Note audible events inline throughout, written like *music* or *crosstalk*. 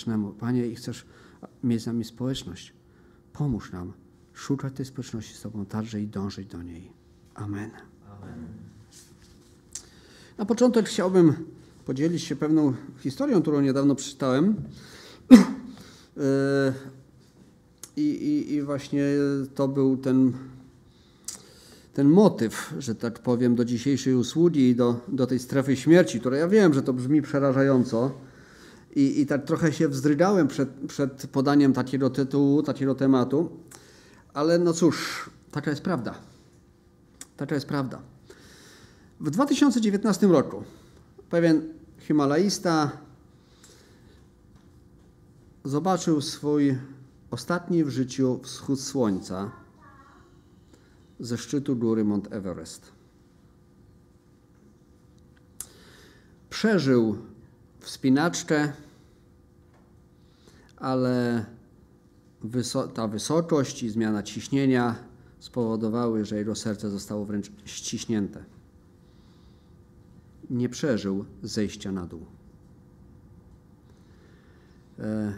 społecznemu. Panie, i chcesz mieć z nami społeczność. Pomóż nam szukać tej społeczności z Tobą także i dążyć do niej. Amen. Amen. Na początek chciałbym podzielić się pewną historią, którą niedawno przeczytałem. *clears throat* I, i, I właśnie to był ten, ten motyw, że tak powiem, do dzisiejszej usługi i do, do tej strefy śmierci, która ja wiem, że to brzmi przerażająco. I, i tak trochę się wzdrygałem przed, przed podaniem takiego tytułu, takiego tematu, ale no cóż, taka jest prawda. Taka jest prawda. W 2019 roku pewien Himalaista zobaczył swój ostatni w życiu wschód słońca ze szczytu góry Mount Everest. Przeżył wspinaczkę, ale ta wysokość i zmiana ciśnienia spowodowały, że jego serce zostało wręcz ściśnięte. Nie przeżył zejścia na dół. E,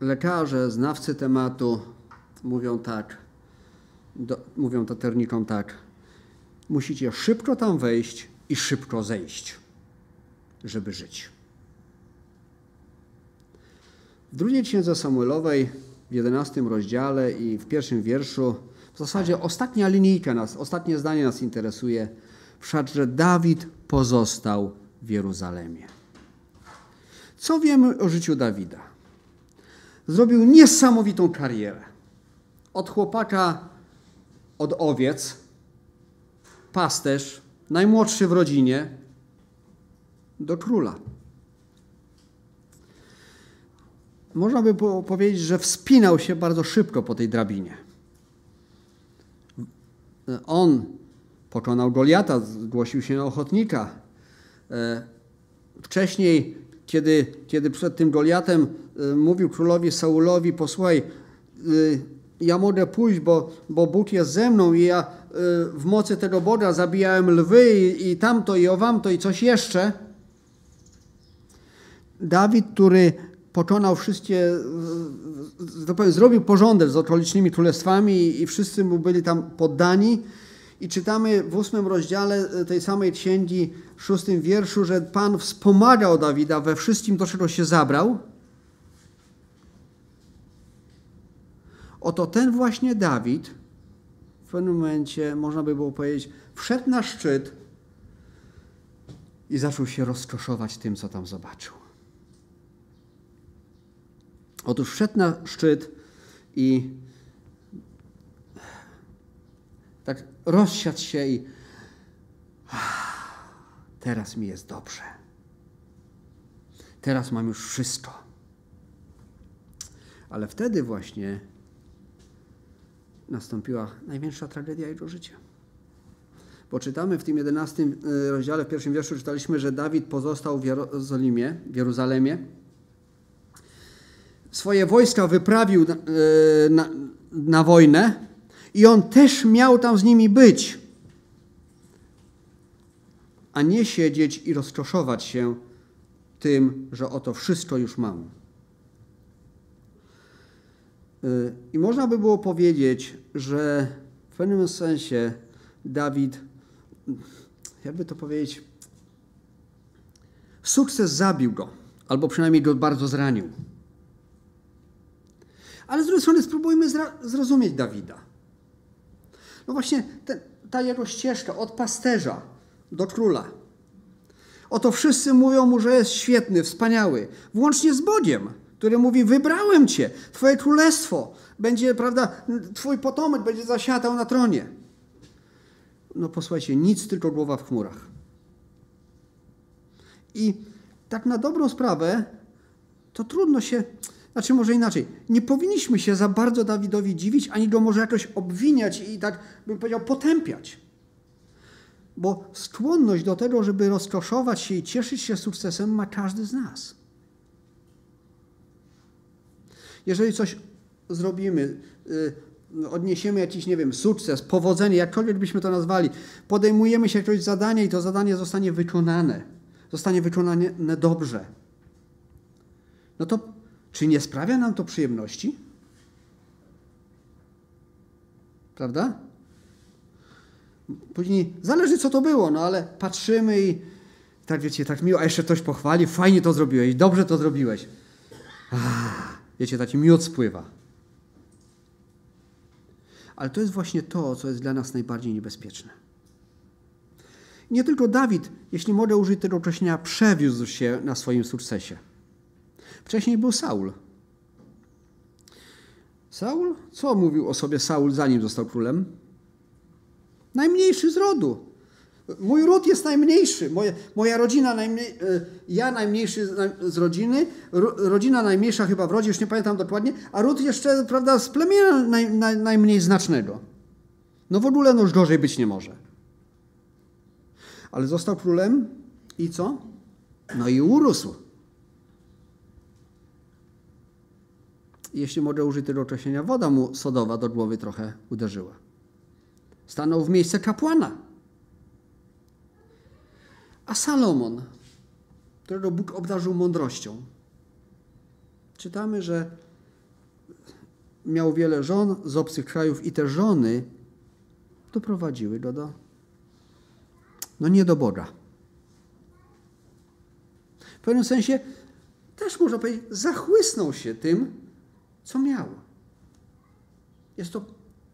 lekarze, znawcy tematu mówią tak, do, mówią taternikom tak, musicie szybko tam wejść i szybko zejść, żeby żyć. W drugiej księdze Samuelowej, w jedenastym rozdziale i w pierwszym wierszu, w zasadzie ostatnia linijka nas, ostatnie zdanie nas interesuje. Wszakże Dawid pozostał w Jeruzalemie. Co wiemy o życiu Dawida? Zrobił niesamowitą karierę. Od chłopaka, od owiec, pasterz, najmłodszy w rodzinie, do króla. Można by powiedzieć, że wspinał się bardzo szybko po tej drabinie. On pokonał Goliata, zgłosił się na ochotnika. E, wcześniej, kiedy, kiedy przed tym Goliatem e, mówił królowi Saulowi, posłuchaj, e, ja mogę pójść, bo, bo Bóg jest ze mną i ja w mocy tego Boga zabijałem lwy i, i tamto i owamto i coś jeszcze. Dawid, który pokonał wszystkie, tak powiem, zrobił porządek z okolicznymi królestwami i wszyscy mu byli tam poddani. I czytamy w ósmym rozdziale tej samej księgi, szóstym wierszu, że Pan wspomagał Dawida we wszystkim, do czego się zabrał. Oto ten właśnie Dawid w pewnym momencie, można by było powiedzieć, wszedł na szczyt i zaczął się rozkoszować tym, co tam zobaczył. Otóż wszedł na szczyt i tak rozsiadł się i teraz mi jest dobrze. Teraz mam już wszystko. Ale wtedy właśnie nastąpiła największa tragedia jego życia. Poczytamy w tym jedenastym e, rozdziale, w pierwszym wierszu czytaliśmy, że Dawid pozostał w Jerozolimie, w Jeruzalemie swoje wojska wyprawił na, e, na, na wojnę i on też miał tam z nimi być, a nie siedzieć i rozkoszować się tym, że oto wszystko już mam. E, I można by było powiedzieć, że w pewnym sensie Dawid, jakby to powiedzieć, sukces zabił go, albo przynajmniej go bardzo zranił. Ale z drugiej strony spróbujmy zrozumieć Dawida. No właśnie ten, ta jego ścieżka od pasterza do króla. Oto wszyscy mówią mu, że jest świetny, wspaniały, włącznie z Bogiem, który mówi: Wybrałem cię, twoje królestwo będzie, prawda, twój potomek będzie zasiadał na tronie. No posłuchajcie, nic tylko głowa w chmurach. I tak na dobrą sprawę, to trudno się znaczy może inaczej, nie powinniśmy się za bardzo Dawidowi dziwić, ani go może jakoś obwiniać i tak bym powiedział potępiać. Bo skłonność do tego, żeby rozkoszować się i cieszyć się sukcesem ma każdy z nas. Jeżeli coś zrobimy, y, odniesiemy jakiś, nie wiem, sukces, powodzenie, jakkolwiek byśmy to nazwali, podejmujemy się jakiegoś zadania i to zadanie zostanie wykonane. zostanie wykonane dobrze, no to czy nie sprawia nam to przyjemności? Prawda? Później zależy, co to było, no ale patrzymy i tak wiecie, tak miło, a jeszcze ktoś pochwali, fajnie to zrobiłeś, dobrze to zrobiłeś. Ach, wiecie, taki miód spływa. Ale to jest właśnie to, co jest dla nas najbardziej niebezpieczne. Nie tylko Dawid, jeśli mogę użyć tego określenia, przewiózł się na swoim sukcesie. Wcześniej był Saul. Saul? Co mówił o sobie Saul, zanim został królem? Najmniejszy z rodu. Mój ród jest najmniejszy, moja, moja rodzina, najmniej, ja najmniejszy z rodziny, rodzina najmniejsza chyba w rodzie, już nie pamiętam dokładnie, a ród jeszcze, prawda, z plemienia naj, naj, najmniej znacznego. No w ogóle no już gorzej być nie może. Ale został królem i co? No i urósł. Jeśli mogę użyć tego określenia, woda mu sodowa do głowy trochę uderzyła. Stanął w miejsce kapłana. A Salomon, którego Bóg obdarzył mądrością, czytamy, że miał wiele żon z obcych krajów i te żony doprowadziły go do, no nie do Boga. W pewnym sensie też można powiedzieć, zachłysnął się tym, co miał. Jest to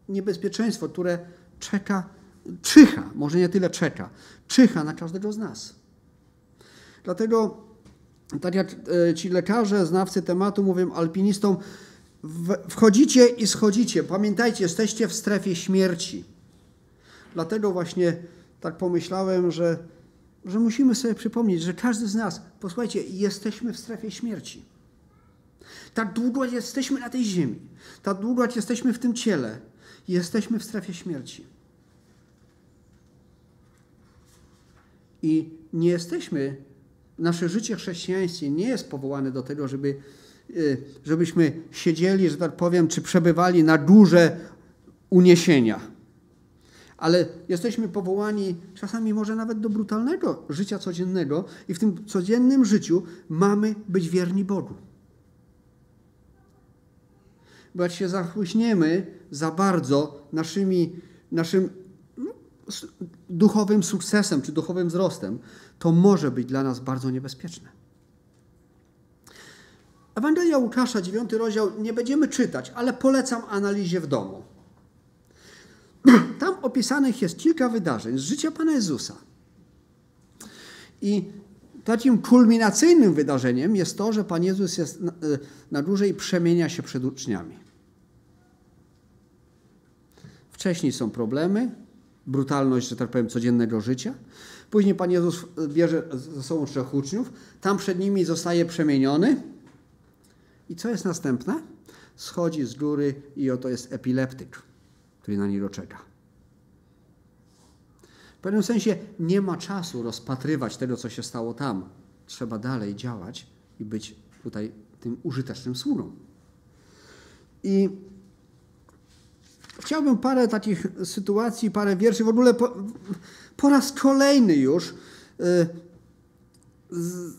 niebezpieczeństwo, które czeka czyha, może nie tyle czeka, czyha na każdego z nas. Dlatego, tak jak e, ci lekarze, znawcy tematu mówią alpinistom, wchodzicie i schodzicie. Pamiętajcie, jesteście w strefie śmierci. Dlatego właśnie tak pomyślałem, że, że musimy sobie przypomnieć, że każdy z nas, posłuchajcie, jesteśmy w strefie śmierci. Tak długo jesteśmy na tej ziemi, tak długo jesteśmy w tym ciele, jesteśmy w strefie śmierci. I nie jesteśmy, nasze życie chrześcijańskie nie jest powołane do tego, żeby, y, żebyśmy siedzieli, że tak powiem, czy przebywali na górze uniesienia. Ale jesteśmy powołani czasami może nawet do brutalnego życia codziennego i w tym codziennym życiu mamy być wierni Bogu. Bo jak się zachłyśniemy za bardzo naszymi, naszym duchowym sukcesem czy duchowym wzrostem, to może być dla nas bardzo niebezpieczne. Ewangelia Łukasza, 9 rozdział, nie będziemy czytać, ale polecam analizie w domu. *clears throat* Tam opisanych jest kilka wydarzeń z życia Pana Jezusa. I takim kulminacyjnym wydarzeniem jest to, że Pan Jezus jest na, na górze i przemienia się przed uczniami. Wcześniej są problemy, brutalność, że tak powiem, codziennego życia. Później Pan Jezus bierze ze sobą trzech uczniów, tam przed nimi zostaje przemieniony. I co jest następne? Schodzi z góry i oto jest epileptyk, który na niego czeka. W pewnym sensie nie ma czasu rozpatrywać tego, co się stało tam. Trzeba dalej działać i być tutaj tym użytecznym sługą. I Chciałbym parę takich sytuacji, parę wierszy, w ogóle po, po raz kolejny już, yy, z,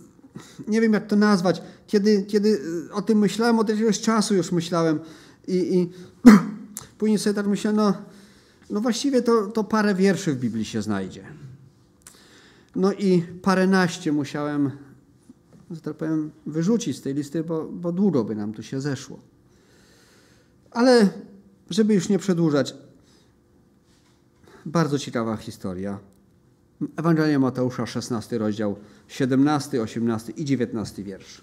nie wiem jak to nazwać, kiedy, kiedy o tym myślałem, od jakiegoś czasu już myślałem i, i *clears throat* później sobie tak myślałem, no, no właściwie to, to parę wierszy w Biblii się znajdzie. No i paręnaście musiałem, że tak powiem, wyrzucić z tej listy, bo, bo długo by nam tu się zeszło. Ale żeby już nie przedłużać, bardzo ciekawa historia. Ewangelia Mateusza, 16 rozdział, 17, 18 i 19 wiersz.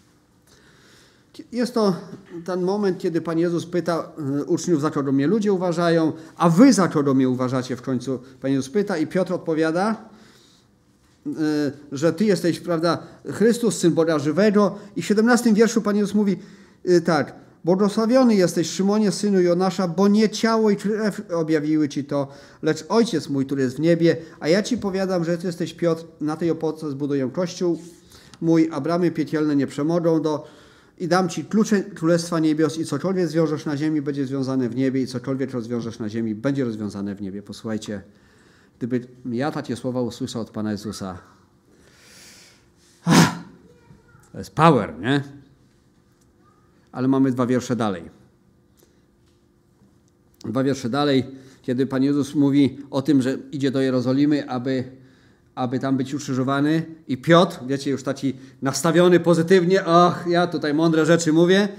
Jest to ten moment, kiedy Pan Jezus pyta e, uczniów, za kogo mnie ludzie uważają, a wy za kogo mnie uważacie w końcu. Pan Jezus pyta i Piotr odpowiada, e, że Ty jesteś, prawda, Chrystus, Syn Boga żywego. I w 17 wierszu Pan Jezus mówi e, tak, Błogosławiony jesteś, Szymonie, synu Jonasza, bo nie ciało i krew objawiły ci to, lecz Ojciec mój, który jest w niebie. A ja ci powiadam, że ty jesteś Piotr, na tej opoce zbuduję kościół mój, a bramy piekielne nie przemogą do... I dam ci klucze Królestwa Niebios i cokolwiek zwiążesz na ziemi, będzie związane w niebie i cokolwiek rozwiążesz na ziemi, będzie rozwiązane w niebie. Posłuchajcie, gdyby ja takie słowa usłyszał od Pana Jezusa, To jest power, nie? Ale mamy dwa wiersze dalej. Dwa wiersze dalej, kiedy Pan Jezus mówi o tym, że idzie do Jerozolimy, aby, aby tam być ukrzyżowany. I Piotr, wiecie, już taki nastawiony pozytywnie, ach, ja tutaj mądre rzeczy mówię,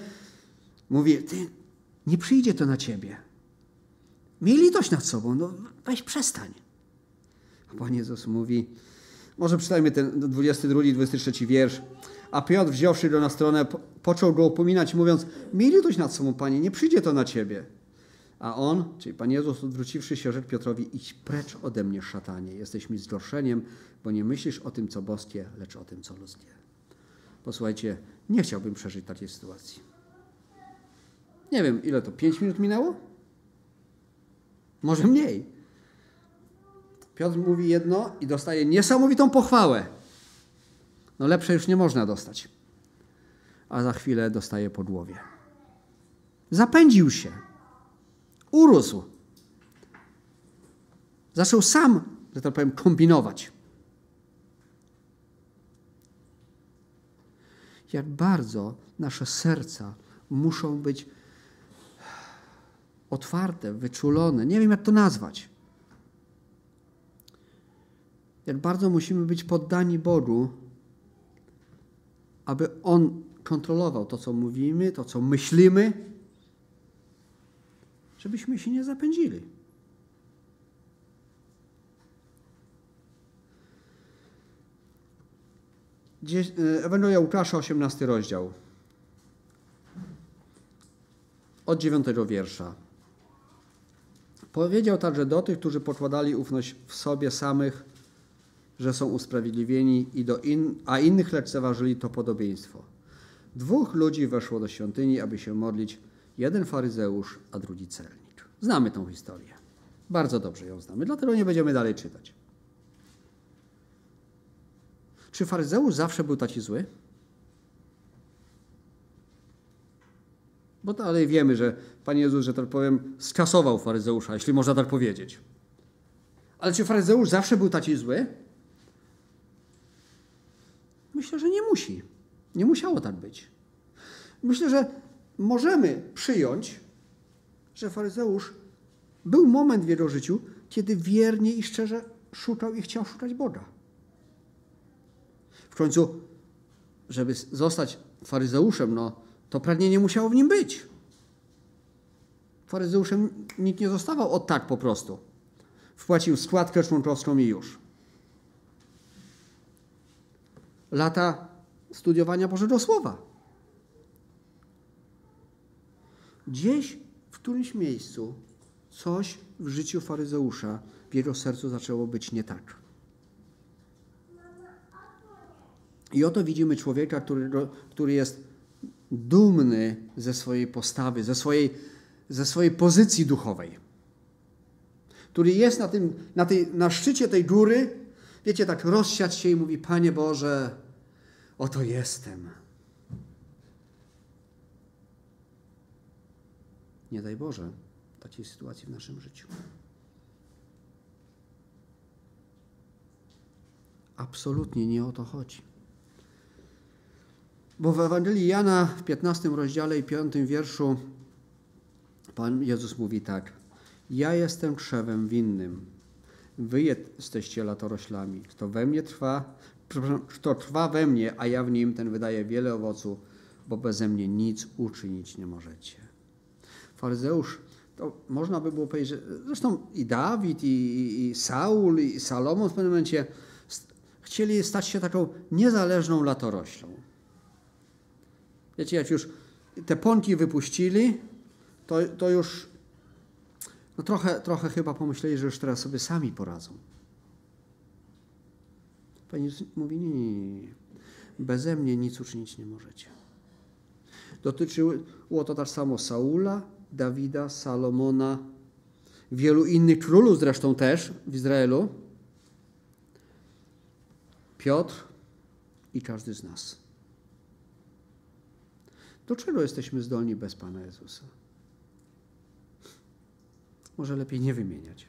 mówi, ty, nie przyjdzie to na ciebie. Miej litość nad sobą, no weź przestań. A Pan Jezus mówi, może czytajmy ten 22, 23 wiersz. A Piotr, wziąwszy go na stronę, począł go upominać, mówiąc, miej litość nad sobą, Panie, nie przyjdzie to na Ciebie. A on, czyli Pan Jezus, odwróciwszy się, rzekł Piotrowi, idź precz ode mnie, szatanie, jesteś mi zgorszeniem, bo nie myślisz o tym, co boskie, lecz o tym, co ludzkie. Posłuchajcie, nie chciałbym przeżyć takiej sytuacji. Nie wiem, ile to, pięć minut minęło? Może mniej. Piotr mówi jedno i dostaje niesamowitą pochwałę. No lepsze już nie można dostać. A za chwilę dostaje po głowie. Zapędził się. Urósł. Zaczął sam, że tak powiem, kombinować. Jak bardzo nasze serca muszą być otwarte, wyczulone. Nie wiem, jak to nazwać. Jak bardzo musimy być poddani Bogu, aby On kontrolował to, co mówimy, to, co myślimy, żebyśmy się nie zapędzili. E, Ewangelia Łukasza, 18 rozdział. Od 9 wiersza. Powiedział także do tych, którzy pokładali ufność w sobie samych, że są usprawiedliwieni, i do in, a innych lekceważyli to podobieństwo. Dwóch ludzi weszło do świątyni, aby się modlić, jeden faryzeusz, a drugi celnik. Znamy tą historię. Bardzo dobrze ją znamy, dlatego nie będziemy dalej czytać. Czy faryzeusz zawsze był taki zły? Bo dalej wiemy, że Pan Jezus, że tak powiem, skasował faryzeusza, jeśli można tak powiedzieć. Ale czy faryzeusz zawsze był taki zły? Myślę, że nie musi. Nie musiało tak być. Myślę, że możemy przyjąć, że faryzeusz był moment w jego życiu, kiedy wiernie i szczerze szukał i chciał szukać Boga. W końcu, żeby zostać faryzeuszem, no, to pragnienie musiało w nim być. Faryzeuszem nikt nie zostawał od tak po prostu. Wpłacił składkę członkowską i już. Lata studiowania Bożego Słowa. Gdzieś w którymś miejscu coś w życiu faryzeusza w jego sercu zaczęło być nie tak. I oto widzimy człowieka, który, który jest dumny ze swojej postawy, ze swojej, ze swojej pozycji duchowej. Który jest na, tym, na, tej, na szczycie tej góry, wiecie, tak rozsiać się i mówi: Panie Boże, oto jestem. Nie daj Boże takiej sytuacji w naszym życiu. Absolutnie nie o to chodzi. Bo w Ewangelii Jana w 15 rozdziale i 5 wierszu Pan Jezus mówi tak. Ja jestem krzewem winnym. Wy jesteście latoroślami. Kto we mnie trwa, kto trwa we mnie, a ja w nim, ten wydaje wiele owoców, bo beze mnie nic uczynić nie możecie. Faryzeusz, to można by było powiedzieć, że zresztą i Dawid, i, i Saul, i Salomon w pewnym momencie chcieli stać się taką niezależną latoroślą. Wiecie, jak już te pąki wypuścili, to, to już no trochę, trochę chyba pomyśleli, że już teraz sobie sami poradzą. Pani mówi, nie, nie, nie, nie. Beze mnie nic uczynić nie możecie. Dotyczyło to tak samo Saula, Dawida, Salomona, wielu innych królów zresztą też w Izraelu. Piotr i każdy z nas. Do czego jesteśmy zdolni bez Pana Jezusa? Może lepiej nie wymieniać.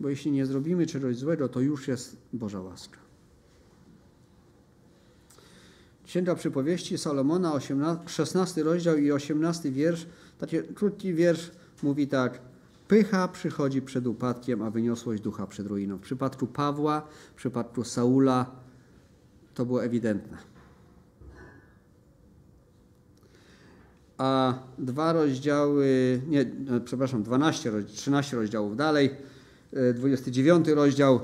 Bo jeśli nie zrobimy czegoś złego, to już jest Boża łaska. Księga Przypowieści Salomona, 18, 16 rozdział i 18 wiersz, taki krótki wiersz mówi tak. Pycha przychodzi przed upadkiem, a wyniosłość ducha przed ruiną. W przypadku Pawła, w przypadku Saula to było ewidentne. A dwa rozdziały, nie, no, przepraszam, 12, 13 rozdziałów dalej, 29 e, rozdział,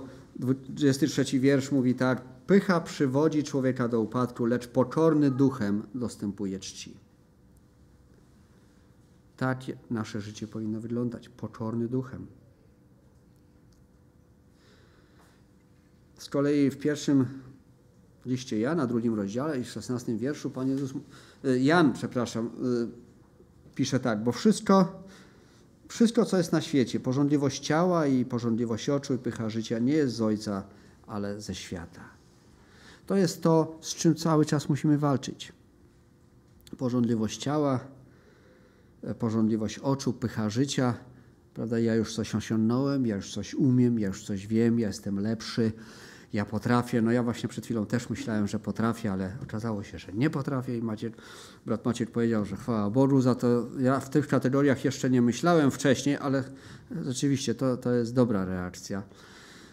23 wiersz mówi tak. Pycha przywodzi człowieka do upadku, lecz pokorny duchem dostępuje czci. Tak nasze życie powinno wyglądać. Pokorny duchem. Z kolei w pierwszym liście Jana, drugim rozdziale i w szesnastym wierszu Pan Jezus, Jan, przepraszam, y, pisze tak, bo wszystko, wszystko, co jest na świecie, porządliwość ciała i porządliwość oczu i pycha życia nie jest z Ojca, ale ze świata. To jest to, z czym cały czas musimy walczyć. Porządliwość ciała, e, porządliwość oczu, pycha życia. Prawda? Ja już coś osiągnąłem, ja już coś umiem, ja już coś wiem, ja jestem lepszy, ja potrafię. No ja właśnie przed chwilą też myślałem, że potrafię, ale okazało się, że nie potrafię i Maciek, brat Maciek powiedział, że chwała Bogu za to. Ja w tych kategoriach jeszcze nie myślałem wcześniej, ale rzeczywiście to, to jest dobra reakcja.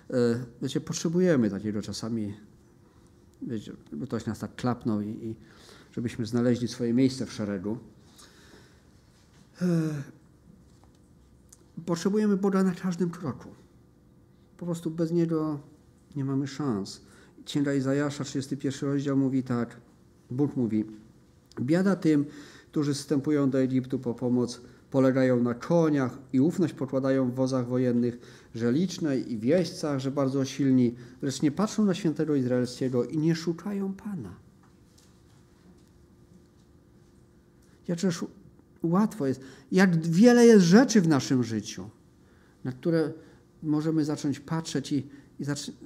E, wiecie, potrzebujemy takiego czasami wiecie, ktoś nas tak klapnął i, i żebyśmy znaleźli swoje miejsce w szeregu. E, potrzebujemy Boga na każdym kroku. Po prostu bez Niego nie mamy szans. Księga Izajasza, 31 rozdział mówi tak, Bóg mówi, biada tym, którzy wstępują do Egiptu po pomoc, polegają na koniach i ufność pokładają w wozach wojennych, że liczne i w jeźdźcach, że bardzo silni, lecz nie patrzą na świętego Izraelskiego i nie szukają Pana. Jakżeż łatwo jest, jak wiele jest rzeczy w naszym życiu, na które możemy zacząć patrzeć i, i zacząć.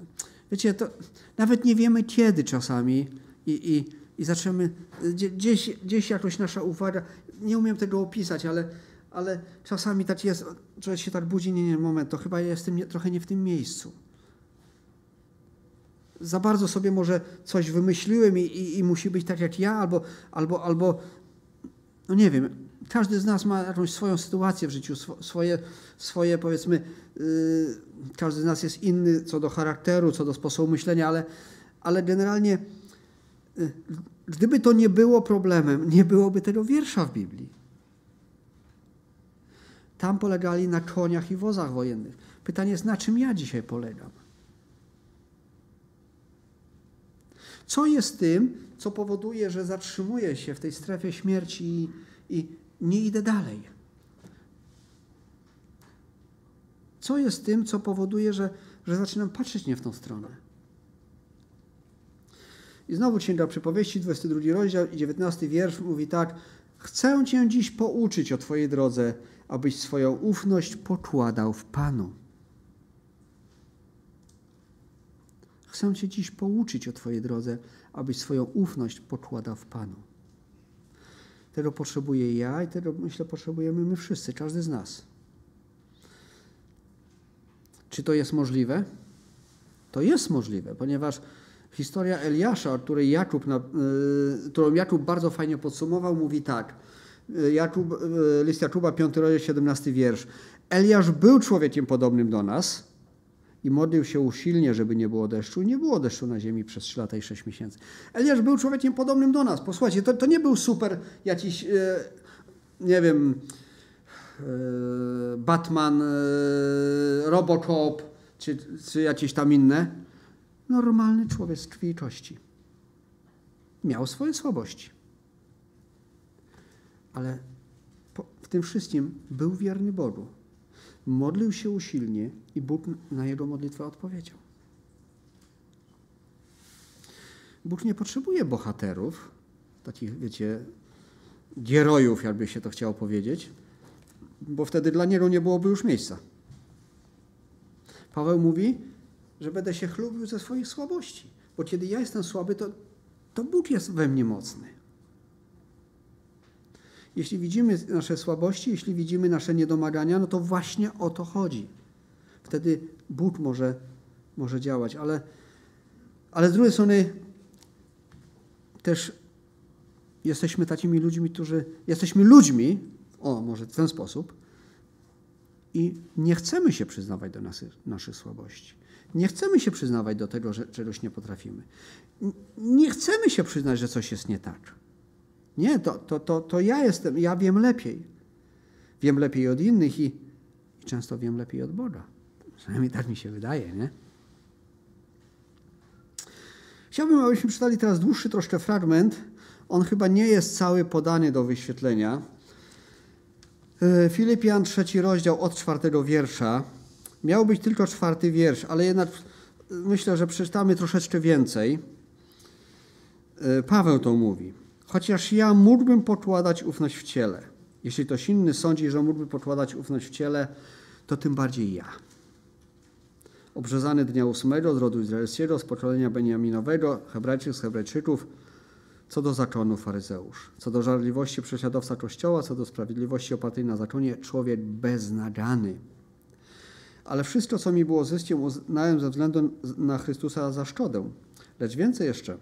Wiecie, to nawet nie wiemy kiedy czasami i, i, i zaczniemy, gdzieś, gdzieś jakoś nasza uwaga, nie umiem tego opisać, ale ale czasami tak jest, że się tak budzi, nie, nie, moment, to chyba jestem nie, trochę nie w tym miejscu. Za bardzo sobie może coś wymyśliłem i, i, i, musi być tak jak ja, albo, albo, albo, no nie wiem, każdy z nas ma jakąś swoją sytuację w życiu, swoje, swoje powiedzmy, yy, każdy z nas jest inny co do charakteru, co do sposobu myślenia, ale, ale generalnie, yy, gdyby to nie było problemem, nie byłoby tego wiersza w Biblii. Tam polegali na koniach i wozach wojennych. Pytanie jest, na czym ja dzisiaj polegam? Co jest tym, co powoduje, że zatrzymuję się w tej strefie śmierci i, i nie idę dalej? Co jest tym, co powoduje, że, że zaczynam patrzeć nie w tą stronę? I znowu Księga Przypowieści, 22 rozdział i 19 wiersz mówi tak. Chcę Cię dziś pouczyć o Twojej drodze, abyś swoją ufność pokładał w Panu. Chcę Cię dziś pouczyć o Twojej drodze, abyś swoją ufność pokładał w Panu. Tego potrzebuję ja i tego, myślę, potrzebujemy my wszyscy, każdy z nas. Czy to jest możliwe? To jest możliwe, ponieważ historia Eliasza, której Jakub, yy, którą Jakub bardzo fajnie podsumował, mówi tak – Jakub, e, list Jakuba, 5 rozdział, 17 wiersz. Eliasz był człowiekiem podobnym do nas i modlił się usilnie, żeby nie było deszczu. Nie było deszczu na ziemi przez 3 lata i 6 miesięcy. Eliasz był człowiekiem podobnym do nas. Posłuchajcie, to, to nie był super jakiś, e, nie wiem, e, Batman, Robocop, czy, czy jakieś tam inne. Normalny człowiek z krwi i kości. Miał swoje słabości ale w tym wszystkim był wierny Bogu. Modlił się usilnie i Bóg na jego modlitwę odpowiedział. Bóg nie potrzebuje bohaterów, takich, wiecie, gierojów, jakby się to chciało powiedzieć, bo wtedy dla niego nie byłoby już miejsca. Paweł mówi, że będę się chlubił ze swoich słabości, bo kiedy ja jestem słaby, to, to Bóg jest we mnie mocny. Jeśli widzimy nasze słabości, jeśli widzimy nasze niedomagania, no to właśnie o to chodzi. Wtedy Bóg może, może działać, ale, ale z drugiej strony też jesteśmy takimi ludźmi, którzy jesteśmy ludźmi, o może w ten sposób, i nie chcemy się przyznawać do naszych, słabości. Nie chcemy się przyznawać do tego, że czegoś nie potrafimy. Nie chcemy się przyznać, że coś jest nie tak. Nie, to, to, to, to ja jestem, ja wiem lepiej. Wiem lepiej od innych i, i często wiem lepiej od Boga. Przynajmniej tak mi się wydaje, nie? Chciałbym, abyśmy czytali teraz dłuższy troszkę fragment. On chyba nie jest cały podany do wyświetlenia. E, Filipian, trzeci rozdział od czwartego wiersza. Miał być tylko czwarty wiersz, ale jednak myślę, że przeczytamy troszeczkę więcej. E, Paweł to mówi. Chociaż ja mógłbym pokładać ufność w ciele. Jeśli ktoś inny sądzi, że mógłby pokładać ufność w ciele, to tym bardziej ja. Obrzezany dnia ósmego z rodu izraelskiego, z pokolenia Beniaminowego, Hebrajczyk z Hebrajczyków, co do zakonu faryzeusz, co do żarliwości prześladowca Kościoła, co do sprawiedliwości opartej na zakonie, człowiek beznagany. Ale wszystko, co mi było zyskiem, uznałem ze względu na Chrystusa za szkodę. Lecz więcej jeszcze,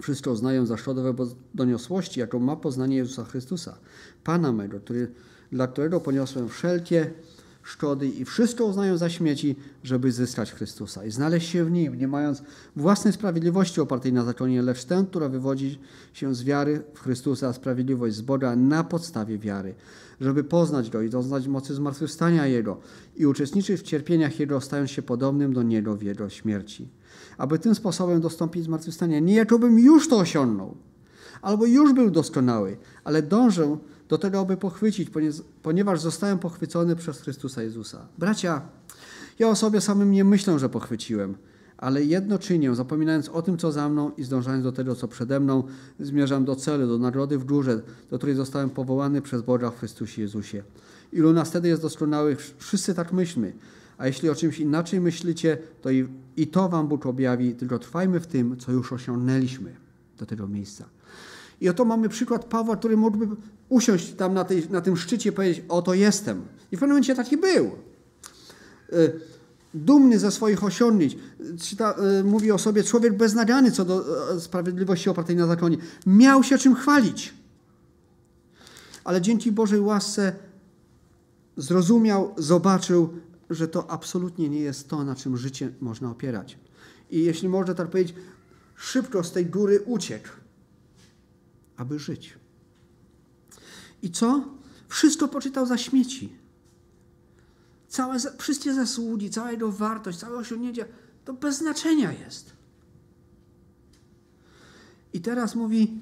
wszystko uznaję za wobec doniosłości, jaką ma poznanie Jezusa Chrystusa, Pana mego, który, dla którego poniosłem wszelkie szkody i wszystko uznają za śmieci, żeby zyskać Chrystusa i znaleźć się w Nim, nie mając własnej sprawiedliwości opartej na zakonie, lecz tę, która wywodzi się z wiary w Chrystusa, sprawiedliwość z Boga na podstawie wiary, żeby poznać Go i doznać mocy zmartwychwstania Jego i uczestniczyć w cierpieniach Jego, stając się podobnym do Niego w Jego śmierci. Aby tym sposobem dostąpić zmartwychwstania, nie jakobym już to osiągnął, albo już był doskonały, ale dążę do tego, aby pochwycić, ponieważ zostałem pochwycony przez Chrystusa Jezusa. Bracia, ja o sobie samym nie myślę, że pochwyciłem, ale jedno czynię, zapominając o tym, co za mną i zdążając do tego, co przede mną, zmierzam do celu, do nagrody w górze, do której zostałem powołany przez Boga w Chrystusie Jezusie. Ilu nas wtedy jest doskonałych, wszyscy tak myślmy. A jeśli o czymś inaczej myślicie, to i, i to wam Bóg objawi, tylko trwajmy w tym, co już osiągnęliśmy do tego miejsca. I oto mamy przykład Pawła, który mógłby usiąść tam na, tej, na tym szczycie i powiedzieć, oto jestem. I w pewnym momencie taki był. Y, dumny ze swoich osiągnięć. Czyta, y, mówi o sobie człowiek beznagany co do y, sprawiedliwości opartej na zakonie. Miał się czym chwalić. Ale dzięki Bożej łasce zrozumiał, zobaczył, że to absolutnie nie jest to, na czym życie można opierać. I jeśli można tak powiedzieć, szybko z tej góry uciekł aby żyć. I co? Wszystko poczytał za śmieci. Całe, wszystkie zasługi, cała jego wartość, całe osiągnięcia, to bez znaczenia jest. I teraz mówi,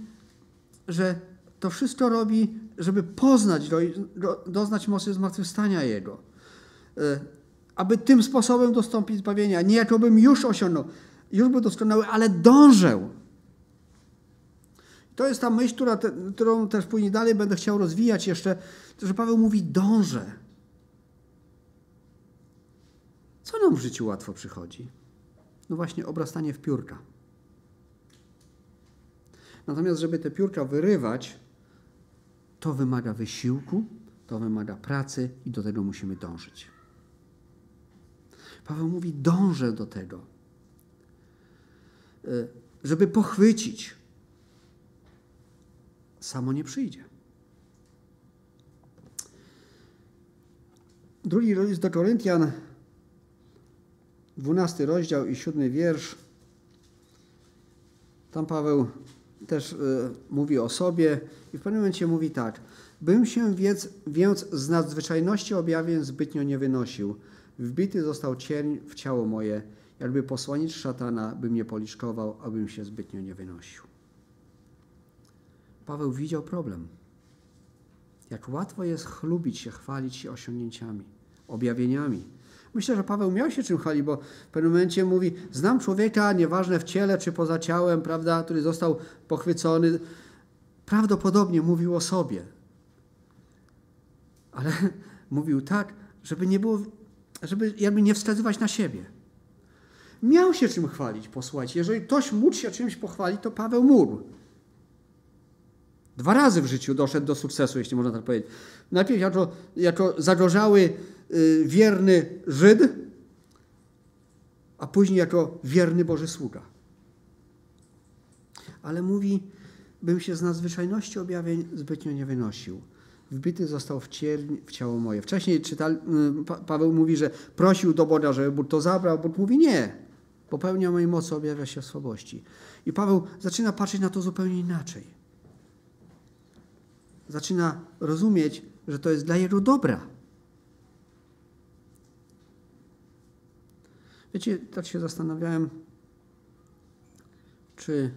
że to wszystko robi, żeby poznać, do, do, doznać mocy zmartwychwstania Jego. E, aby tym sposobem dostąpić zbawienia. Nie jakobym już osiągnął, już był doskonały, ale dążę to jest ta myśl, która te, którą też później dalej będę chciał rozwijać jeszcze, że Paweł mówi dążę. Co nam w życiu łatwo przychodzi? No właśnie obrastanie w piórka. Natomiast, żeby te piórka wyrywać, to wymaga wysiłku, to wymaga pracy i do tego musimy dążyć. Paweł mówi: dążę do tego, e, żeby pochwycić, samo nie przyjdzie. Drugi list do Koryntian, 12 rozdział i 7 wiersz. Tam Paweł też y, mówi o sobie i w pewnym momencie mówi tak. Bym się więc, więc z nadzwyczajności objawień zbytnio nie wynosił. Wbity został cień w ciało moje, jakby posłaniec szatana by mnie policzkował, abym się zbytnio nie wynosił. Paweł widział problem. Jak łatwo jest chlubić się, chwalić się osiągnięciami, objawieniami. Myślę, że Paweł miał się czym chwalić, bo w pewnym momencie mówi: Znam człowieka, nieważne w ciele czy poza ciałem, prawda, który został pochwycony. Prawdopodobnie mówił o sobie. Ale *laughs* mówił tak, żeby nie było, żeby jakby nie wskazywać na siebie. Miał się czym chwalić, posłuchajcie. Jeżeli ktoś mógł się czymś pochwalić, to Paweł mógł. Dwa razy w życiu doszedł do sukcesu, jeśli można tak powiedzieć. Najpierw jako, jako zagorzały, y, wierny Żyd, a później jako wierny Boży sługa. ale mówi, bym się z nadzwyczajności objawień zbytnio nie wynosił. Wbity został w, cierń, w ciało moje. Wcześniej czytali, Paweł mówi, że prosił do Boga, żeby Bóg to zabrał. Bóg mówi nie. Popełnia mojej mocy, objawia się w słabości. I Paweł zaczyna patrzeć na to zupełnie inaczej. Zaczyna rozumieć, że to jest dla jego dobra. Wiecie, tak się zastanawiałem, czy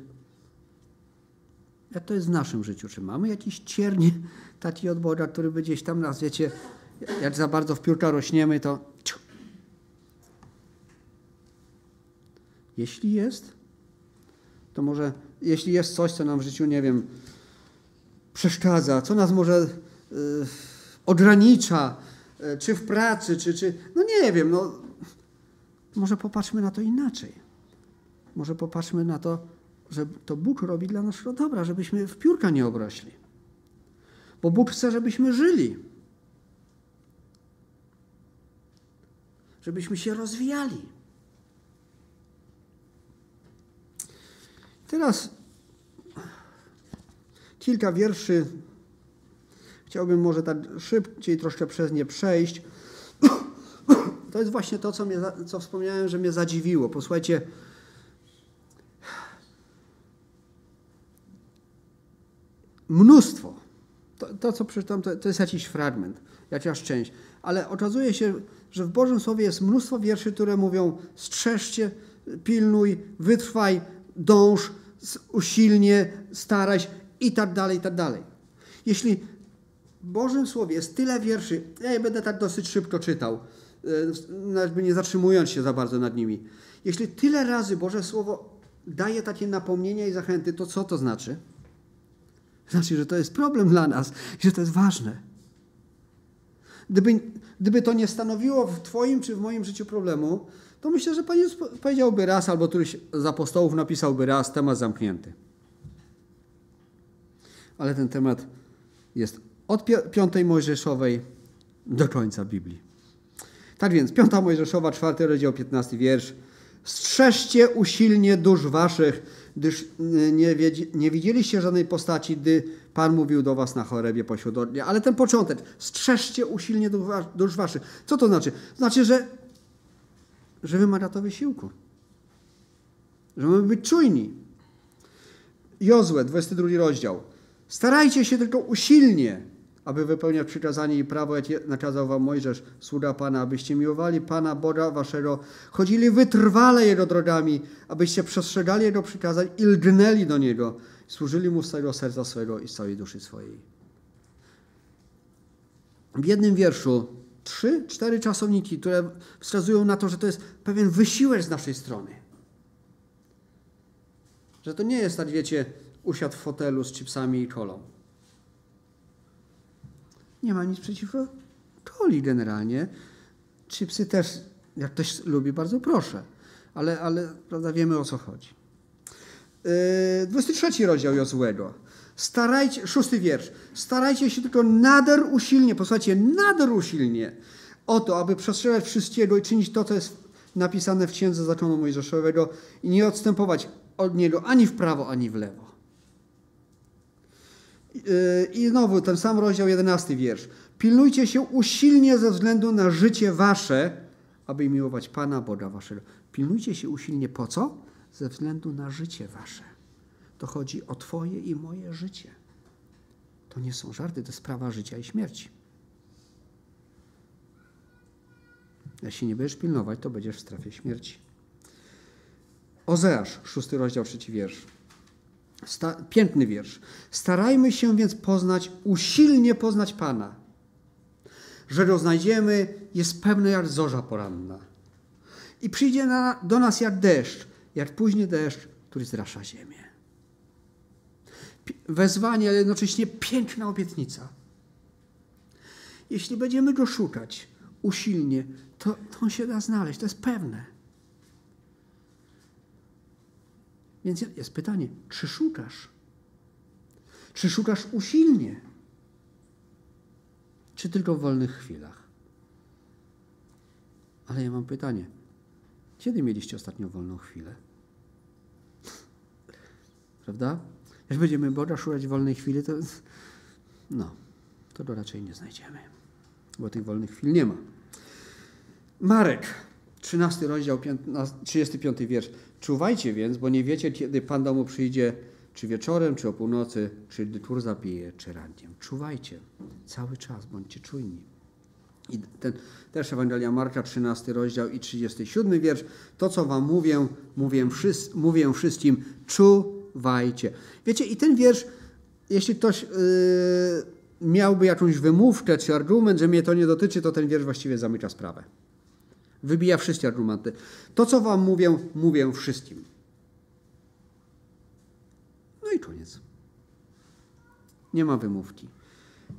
jak to jest w naszym życiu? Czy mamy jakiś ciernie taki od Boga, który by gdzieś tam nas, wiecie, jak za bardzo w piórka rośniemy, to jeśli jest, to może, jeśli jest coś, co nam w życiu, nie wiem, przeszkadza, co nas może yy, ogranicza, yy, czy w pracy, czy, czy, no nie wiem, no może popatrzmy na to inaczej. Może popatrzmy na to, że to Bóg robi dla naszego dobra, żebyśmy w piórka nie obrośli. Bo Bóg chce, żebyśmy żyli. Żebyśmy się rozwijali. Teraz kilka wierszy. Chciałbym może tak szybciej troszkę przez nie przejść. *coughs* To jest właśnie to, co, mnie, co wspomniałem, że mnie zadziwiło. Posłuchajcie, mnóstwo. To, to co przeczytam, to, to jest jakiś fragment, jakaś część. Ale okazuje się, że w Bożym Słowie jest mnóstwo wierszy, które mówią strzeżcie, pilnuj, wytrwaj, dąż, usilnie, staraj się i tak dalej, i tak dalej. Jeśli w Bożym Słowie jest tyle wierszy, ja je będę tak dosyć szybko czytał, e, nawet nie zatrzymując się za bardzo nad nimi. Jeśli tyle razy Boże Słowo daje takie napomnienia i zachęty, to co to znaczy? Znaczy, że to jest problem dla nas że to jest ważne. Gdyby, gdyby to nie stanowiło w Twoim czy w moim życiu problemu, to myślę, że Pan Jezus powiedziałby raz, albo któryś z apostołów napisałby raz, temat zamknięty. Ale ten temat jest od piątej Mojżeszowej do końca Biblii. Tak więc, piąta Mojżeszowa, czwarty rozdział, piętnasty wiersz. Strzeżcie usilnie dusz waszych, gdyż y, nie, nie widzieliście żadnej postaci, gdy Pan mówił do was na chorebie pośród ognia. Ale ten początek, strzeżcie usilnie dusz waszych. Co to znaczy? Znaczy, że, że wymaga to wysiłku. Że mamy być czujni. Jozue, 22 rozdział. Starajcie się tylko usilnie aby wypełniać przykazanie i prawo, jakie nakazał wam Mojżesz, sługa Pana, abyście miłowali Pana Boga waszego, chodzili wytrwale Jego drogami, abyście przestrzegali Jego przykazań i lgnęli do Niego, służyli Mu z całego serca swego i z całej duszy swojej. W jednym wierszu trzy, cztery czasowniki, które wskazują na to, że to jest pewien wysiłek z naszej strony. Że to nie jest tak, wiecie, usiadł w fotelu z chipsami i kolą nie ma nic przeciwko coli generalnie. Chipsy też, jak ktoś lubi, bardzo proszę. Ale, ale prawda, wiemy o co chodzi. Yy, 23 rozdział Jozłego. Starajcie, szósty wiersz. Starajcie się tylko nader usilnie, posłuchajcie, nader usilnie o to, aby przestrzegać wszystkiego i czynić to, co jest napisane w Księdze Zakonu Mojżeszowego i nie odstępować od niego ani w prawo, ani w lewo. I znowu ten sam rozdział, jedenasty wiersz. Pilnujcie się usilnie ze względu na życie wasze, aby miłować Pana Boga waszego. Pilnujcie się usilnie po co? Ze względu na życie wasze. To chodzi o Twoje i moje życie. To nie są żarty, to sprawa życia i śmierci. Jeśli nie będziesz pilnować, to będziesz w strefie śmierci. Ozeasz, szósty rozdział, trzeci wiersz. Sta, piękny wiersz. Starajmy się więc poznać, usilnie poznać Pana. Że go znajdziemy, jest pewne jak zorza poranna. I przyjdzie na, do nas jak deszcz, jak później deszcz, który zrasza ziemię. Wezwanie, ale jednocześnie piękna obietnica. Jeśli będziemy go szukać usilnie, to, to on się da znaleźć, to jest pewne. Więc jest pytanie, czy szukasz? Czy szukasz usilnie? Czy tylko w wolnych chwilach? Ale ja mam pytanie. Kiedy mieliście ostatnio wolną chwilę? Prawda? Jak będziemy Boga szukać w wolnej chwili, to no, to to raczej nie znajdziemy, bo tych wolnych chwil nie ma. Marek, 13 rozdział, 15, 35 wiersz. Czuwajcie więc, bo nie wiecie, kiedy Pan domu przyjdzie, czy wieczorem, czy o północy, czy gdy tur zapije, czy rankiem. Czuwajcie cały czas, bądźcie czujni. I ten, też Ewangelia Marka, 13 rozdział i 37 wiersz. To, co wam mówię, mówię, wszyscy, mówię wszystkim, czuwajcie. Wiecie, i ten wiersz, jeśli ktoś yy, miałby jakąś wymówkę czy argument, że mnie to nie dotyczy, to ten wiersz właściwie zamyka sprawę. Wybija wszystkie argumenty. To, co wam mówię, mówię wszystkim. No i koniec. Nie ma wymówki.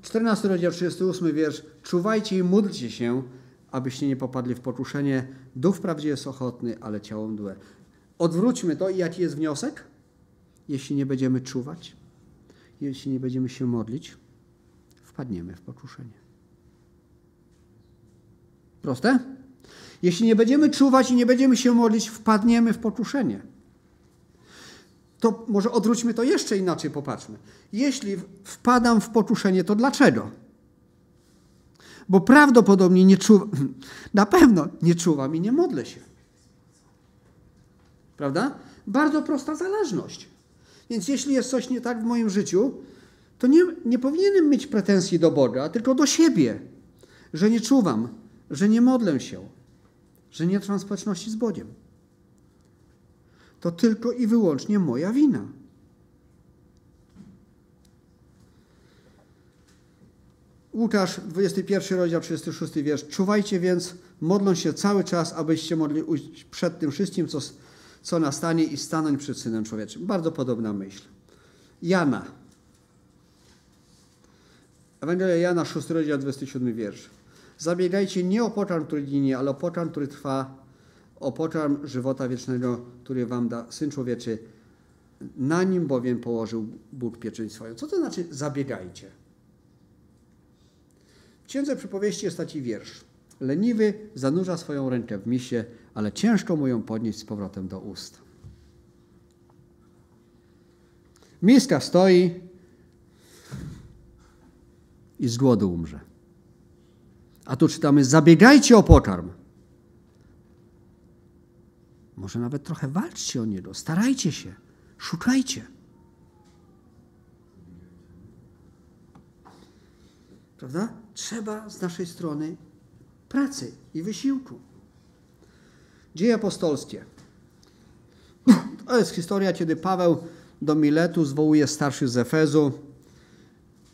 14 rozdział, 38 wiersz. Czuwajcie i módlcie się, abyście nie popadli w pokuszenie. Duch wprawdzie jest ochotny, ale ciało mdłe. Odwróćmy to i jaki jest wniosek? Jeśli nie będziemy czuwać, jeśli nie będziemy się modlić, wpadniemy w pokuszenie. Proste? Jeśli nie będziemy czuwać i nie będziemy się modlić, wpadniemy w pokuszenie. To może odwróćmy to jeszcze inaczej, popatrzmy. Jeśli wpadam w pokuszenie, to dlaczego? Bo prawdopodobnie nie czuwam, *laughs* na pewno nie czuwam i nie modlę się. Prawda? Bardzo prosta zależność. Więc jeśli jest coś nie tak w moim życiu, to nie, nie powinienem mieć pretensji do Boga, tylko do siebie, że nie czuwam, że nie modlę się, że nie trwam społeczności z Bogiem. To tylko i wyłącznie moja wina. Łukasz, 21 rozdział, 36 wiersz. Czuwajcie więc, modlą się cały czas, abyście mogli ujść przed tym wszystkim, co, co nastanie i stanąć przed Synem Człowieczym. Bardzo podobna myśl. Jana. Ewangelia Jana, 6 rozdział, 27 wiersz. Zabiegajcie nie o poczar, który ginie, ale o poczar, który trwa, o poczar żywota wiecznego, który wam da Syn Człowieczy. Na nim bowiem położył Bóg pieczęć swoją. Co to znaczy zabiegajcie? W Księdze Przypowieści jest taki wiersz. Leniwy zanurza swoją rękę w misie, ale ciężko mu ją podnieść z powrotem do ust. Miska stoi i z głodu umrze. A tu czytamy: zabiegajcie o pokarm. Może nawet trochę walczcie o niego, starajcie się, szukajcie. Prawda? Trzeba z naszej strony pracy i wysiłku. Dzieje apostolskie. To jest historia, kiedy Paweł do Miletu zwołuje starszych z Efezu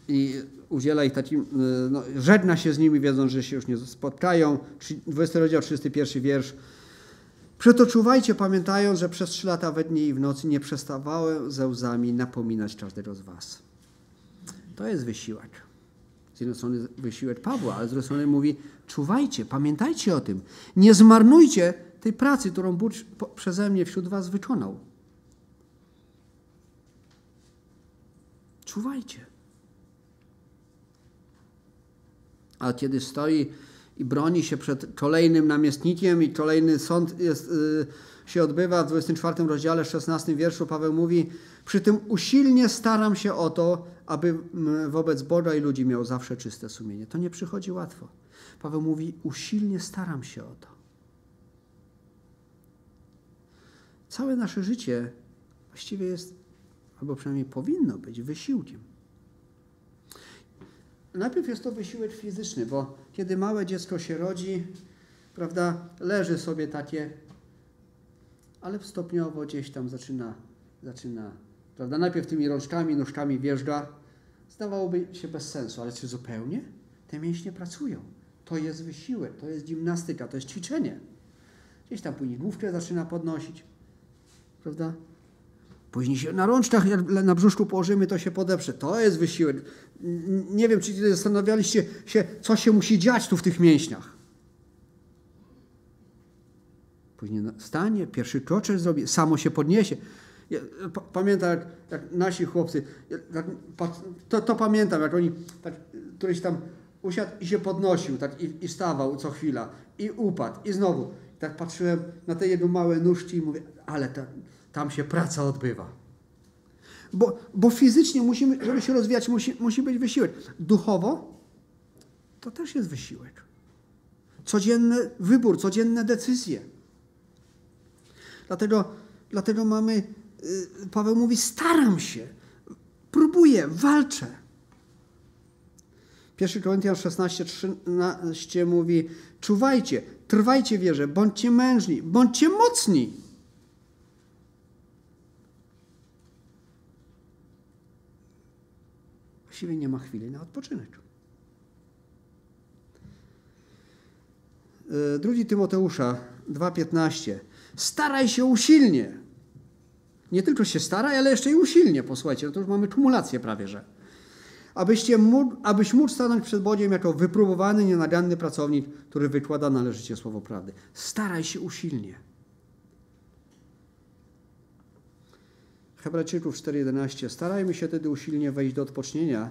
i udziela ich takim, no, żegna się z nimi, wiedząc, że się już nie spotkają. 20 rozdział, 31 wiersz. Przeto czuwajcie, pamiętając, że przez trzy lata we dnie i w nocy nie przestawałem ze łzami napominać każdego z was. To jest wysiłek. Z jednej strony wysiłek Pawła, ale z drugiej strony mówi, czuwajcie, pamiętajcie o tym. Nie zmarnujcie tej pracy, którą Bóg przeze mnie wśród was wykonał. Czuwajcie. A kiedy stoi i broni się przed kolejnym namiestnikiem i kolejny sąd jest, yy, się odbywa w 24 rozdziale, 16 wierszu Paweł mówi, przy tym usilnie staram się o to, aby wobec Boga i ludzi miał zawsze czyste sumienie. To nie przychodzi łatwo. Paweł mówi, usilnie staram się o to. Całe nasze życie właściwie jest, albo przynajmniej powinno być, wysiłkiem. Najpierw jest to wysiłek fizyczny, bo kiedy małe dziecko się rodzi, prawda, leży sobie takie, ale stopniowo gdzieś tam zaczyna, zaczyna, prawda, najpierw tymi rączkami, nóżkami wjeżdża. Zdawałoby się bez sensu, ale czy zupełnie? Te mięśnie pracują. To jest wysiłek, to jest gimnastyka, to jest ćwiczenie. Gdzieś tam później główkę zaczyna podnosić, prawda? Później się na rączkach, na brzuszku położymy, to się podeprze. To jest wysiłek. Nie wiem, czy zastanawialiście się, co się musi dziać tu w tych mięśniach. Później stanie, pierwszy kroczek zrobi, samo się podniesie. Ja, pamiętam, jak, jak, nasi chłopcy, jak, to, to, pamiętam, jak oni, tak, któryś tam usiadł i się podnosił, tak, i, i stawał co chwila, i upadł, i znowu. Tak patrzyłem na te jego małe nóżki i mówię, ale ta, tam się praca odbywa. Bo, bo fizycznie musimy, żeby się rozwijać, musi, musi być wysiłek. Duchowo to też jest wysiłek. Codzienny wybór, codzienne decyzje. Dlatego, dlatego mamy, y, Paweł mówi, staram się, próbuję, walczę. 1 Koryntian 16, 13 mówi, czuwajcie, trwajcie wierze, bądźcie mężni, bądźcie mocni. Właściwie nie ma chwili na odpoczynek. E, drugi Tymoteusza 2,15. Staraj się usilnie. Nie tylko się staraj, ale jeszcze i usilnie. Posłuchajcie, no to już mamy kumulację prawie, że. Abyście mógł, abyś mógł stanąć przed Bogiem jako wypróbowany, nienaganny pracownik, który wykłada należycie słowo prawdy. Staraj się usilnie. Hebrajczyków 4,11. Starajmy się wtedy usilnie wejść do odpocznienia,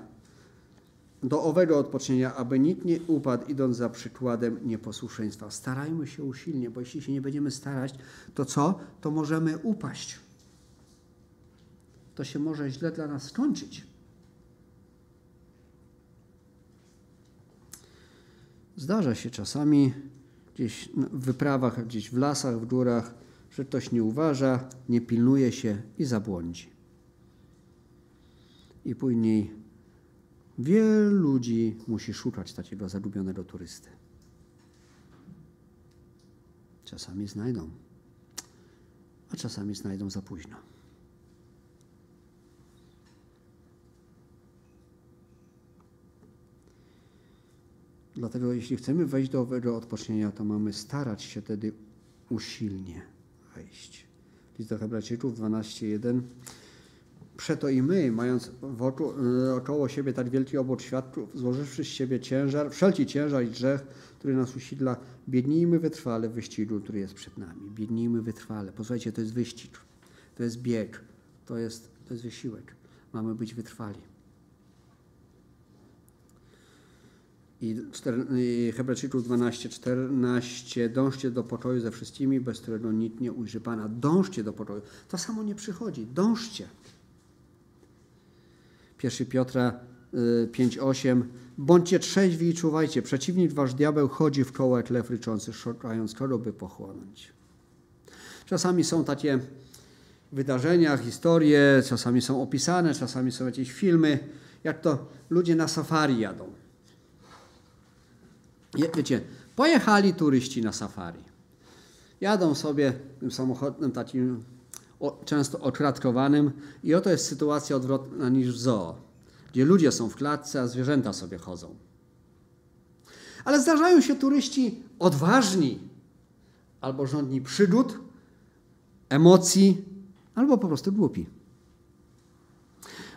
do owego odpocznienia, aby nikt nie upadł, idąc za przykładem nieposłuszeństwa. Starajmy się usilnie, bo jeśli się nie będziemy starać, to co? To możemy upaść. To się może źle dla nas skończyć. Zdarza się czasami gdzieś w wyprawach, gdzieś w lasach, w górach, że ktoś nie uważa, nie pilnuje się i zabłądzi. I później wielu ludzi musi szukać takiego zagubionego turysty. Czasami znajdą, a czasami znajdą za późno. Dlatego jeśli chcemy wejść do owego odpocznienia, to mamy starać się wtedy usilnie wejść. List do Hebrajczyków 12.1 Przeto i my, mając wokół, około siebie tak wielki obok świadków, złożywszy z siebie ciężar, wszelki ciężar i grzech, który nas usidla, biednijmy wytrwale w wyścigu, który jest przed nami. Biednijmy wytrwale. Posłuchajcie, to jest wyścig, to jest bieg, to jest, to jest wysiłek. Mamy być wytrwali. I, i Hebrajczyków 12, 14. Dążcie do pokoju ze wszystkimi, bez którego nikt nie ujrzy Pana. Dążcie do pokoju. To samo nie przychodzi. Dążcie. 1 Piotra 5:8 Bądźcie trzeźwi i czuwajcie. Przeciwnik wasz diabeł chodzi w koło jak lew ryczący, szukając kogo by pochłonąć. Czasami są takie wydarzenia, historie, czasami są opisane, czasami są jakieś filmy, jak to ludzie na safari jadą. Wiecie, pojechali turyści na safari. Jadą sobie tym samochodem takim często okratkowanym i oto jest sytuacja odwrotna niż w zoo, gdzie ludzie są w klatce, a zwierzęta sobie chodzą. Ale zdarzają się turyści odważni, albo rządni przygód, emocji, albo po prostu głupi.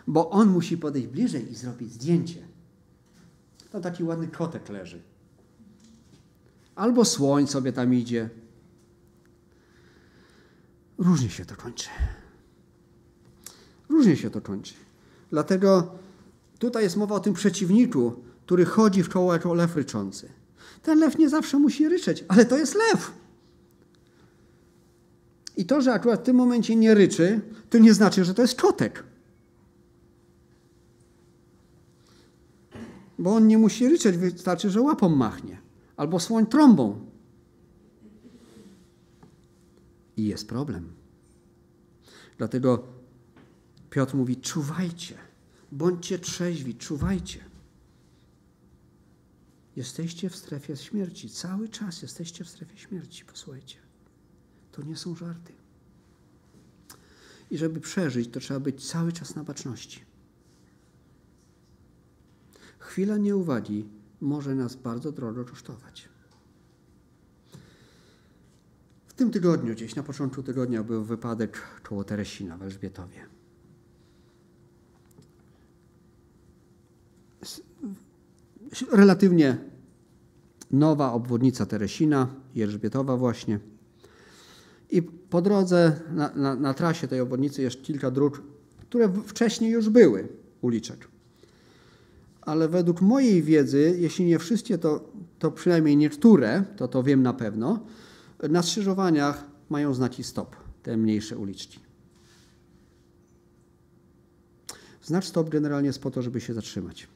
Bo on musi podejść bliżej i zrobić zdjęcie. To taki ładny kotek leży. Albo słoń sobie tam idzie, Różnie się to kończy. Różnie się to kończy. Dlatego tutaj jest mowa o tym przeciwniku, który chodzi w koło jako lew ryczący. Ten lew nie zawsze musi ryczeć, ale to jest lew. I to, że akurat w tym momencie nie ryczy, to nie znaczy, że to jest kotek. Bo on nie musi ryczeć, wystarczy, że łapą machnie. Albo słoń trąbą. I jest problem. Dlatego Piotr mówi: czuwajcie, bądźcie trzeźwi, czuwajcie. Jesteście w strefie śmierci. Cały czas jesteście w strefie śmierci. Posłuchajcie. To nie są żarty. I żeby przeżyć, to trzeba być cały czas na baczności. Chwila nieuwagi może nas bardzo drogo kosztować. W tym tygodniu, gdzieś na początku tygodnia, był wypadek koło Teresina w Elżbietowie. Relatywnie nowa obwodnica Teresina, Elżbietowa właśnie. I po drodze, na, na, na, trasie tej obwodnicy jest kilka dróg, które wcześniej już były, uliczek. Ale według mojej wiedzy, jeśli nie wszystkie, to, to przynajmniej niektóre, to to wiem na pewno, na skrzyżowaniach mają znaki stop, te mniejsze uliczki. Znacz stop generalnie jest po to, żeby się zatrzymać.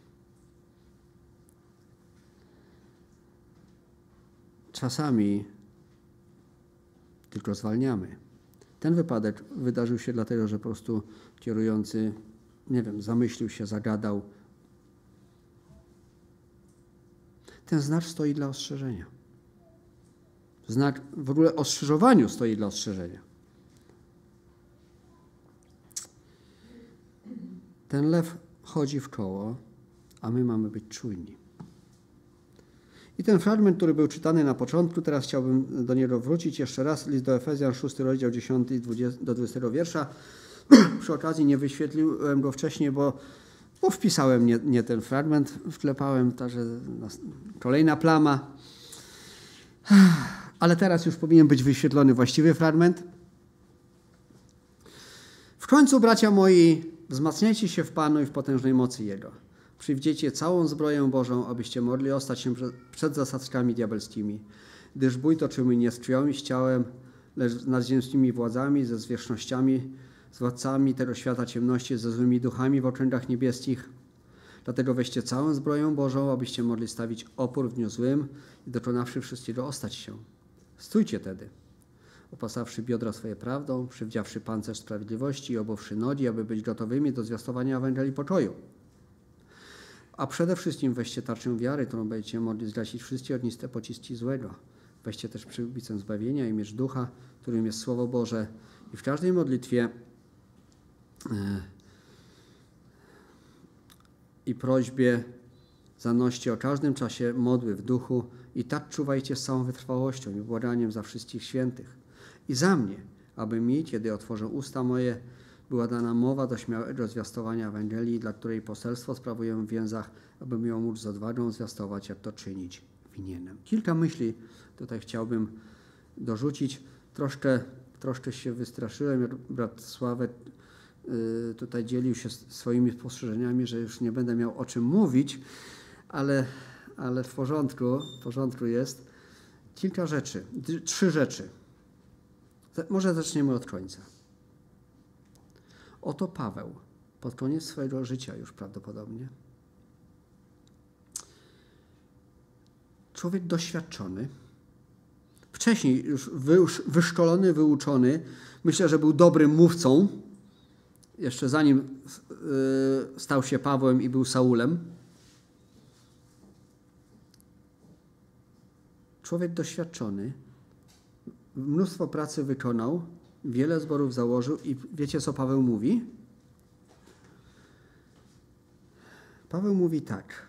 Czasami tylko zwalniamy. Ten wypadek wydarzył się dlatego, że po prostu kierujący, nie wiem, zamyślił się, zagadał. Ten znacz stoi dla ostrzeżenia. Znak w ogóle ostrzeżowaniu stoi dla ostrzeżenia. Ten lew chodzi w koło, a my mamy być czujni. I ten fragment, który był czytany na początku, teraz chciałbym do niego wrócić jeszcze raz. List do Efezjan, 6 rozdział 10 do 20 wiersza. *clears throat* Przy okazji nie wyświetliłem go wcześniej, bo, bo wpisałem nie, nie ten fragment, wklepałem, także kolejna plama. *sighs* Ale teraz już powinien być wyświetlony właściwy fragment. W końcu, bracia moi, wzmacniajcie się w Panu i w potężnej mocy Jego. Przywdziecie całą zbroję Bożą, abyście mogli ostać się przed zasadzkami diabelskimi. Gdyż bój toczymy nie z z ciałem, lecz z nadziemskimi władzami, ze zwierzchnościami, z władcami tego świata ciemności, ze złymi duchami w okręgach niebieskich. Dlatego weźcie całą zbroję Bożą, abyście mogli stawić opór w dniu złym i dokonawszy wszystkiego ostać się. Stójcie tedy, opasawszy biodra swoje prawdą, przywdziawszy pancerz sprawiedliwości i obowszy nogi, aby być gotowymi do zwiastowania Ewangelii pokoju. A przede wszystkim weźcie tarczę wiary, którą będziecie mogli zgasić wszystkie ogniste pociski złego. Weźcie też przybicę zbawienia i miecz ducha, którym jest Słowo Boże. I w każdej modlitwie i prośbie zanoście o każdym czasie modły w duchu i tak czuwajcie z całą wytrwałością i błaganiem za wszystkich świętych. I za mnie, aby mi, kiedy otworzę usta moje, była dana mowa do śmiałego zwiastowania Ewangelii, dla której poselstwo sprawuję w więzach, abym ją móc z odwagą zwiastować, jak to czynić winienem. Kilka myśli tutaj chciałbym dorzucić. Troszkę, troszkę się wystraszyłem. Brat Sławek tutaj dzielił się swoimi spostrzeżeniami, że już nie będę miał o czym mówić, ale, ale w porządku, w porządku jest. Kilka rzeczy, trzy rzeczy. Może zaczniemy od końca. Oto Paweł, pod koniec swojego życia już prawdopodobnie, człowiek doświadczony, wcześniej już wyszkolony, wyuczony, myślę, że był dobrym mówcą, jeszcze zanim y, stał się Pawłem i był Saulem. Człowiek doświadczony, mnóstwo pracy wykonał, wiele zborów założył i wiecie, co Paweł mówi? Paweł mówi tak,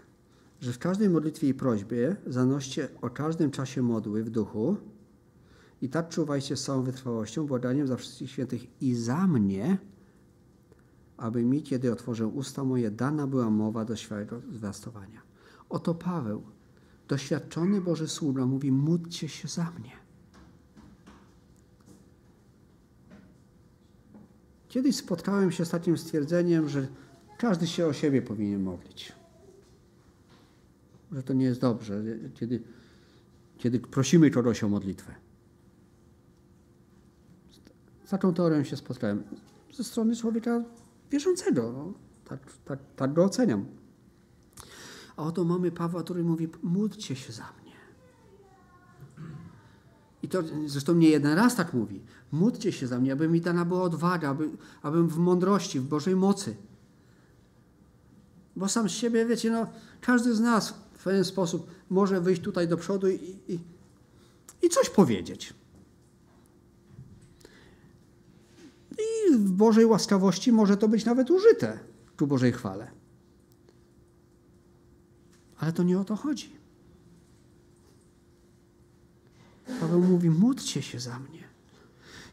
że w każdej modlitwie i prośbie zanoście o każdym czasie modły w duchu i tak czuwajcie z całą wytrwałością, błaganiem za wszystkich świętych i za mnie, aby mi, kiedy otworzę usta moje, dana była mowa do zwiastowania. Oto Paweł, doświadczony Boży sługa, mówi, módlcie się za mnie. Kiedyś spotkałem się z takim stwierdzeniem, że każdy się o siebie powinien modlić. Że to nie jest dobrze, kiedy, kiedy prosimy kogoś o modlitwę. Z taką teorią się spotkałem. Ze strony człowieka wierzącego. No, tak, tak, tak go oceniam. A oto mamy Pawła, który mówi: módlcie się za mnie. I to zresztą nie jeden raz tak mówi. Módlcie się za mnie, aby mi dana była odwaga, aby, abym w mądrości, w Bożej mocy. Bo sam z siebie, wiecie, no, każdy z nas w pewien sposób może wyjść tutaj do przodu i, i, i coś powiedzieć. I w Bożej łaskawości może to być nawet użyte ku Bożej chwale. Ale to nie o to chodzi. Paweł mówi: módlcie się za mnie.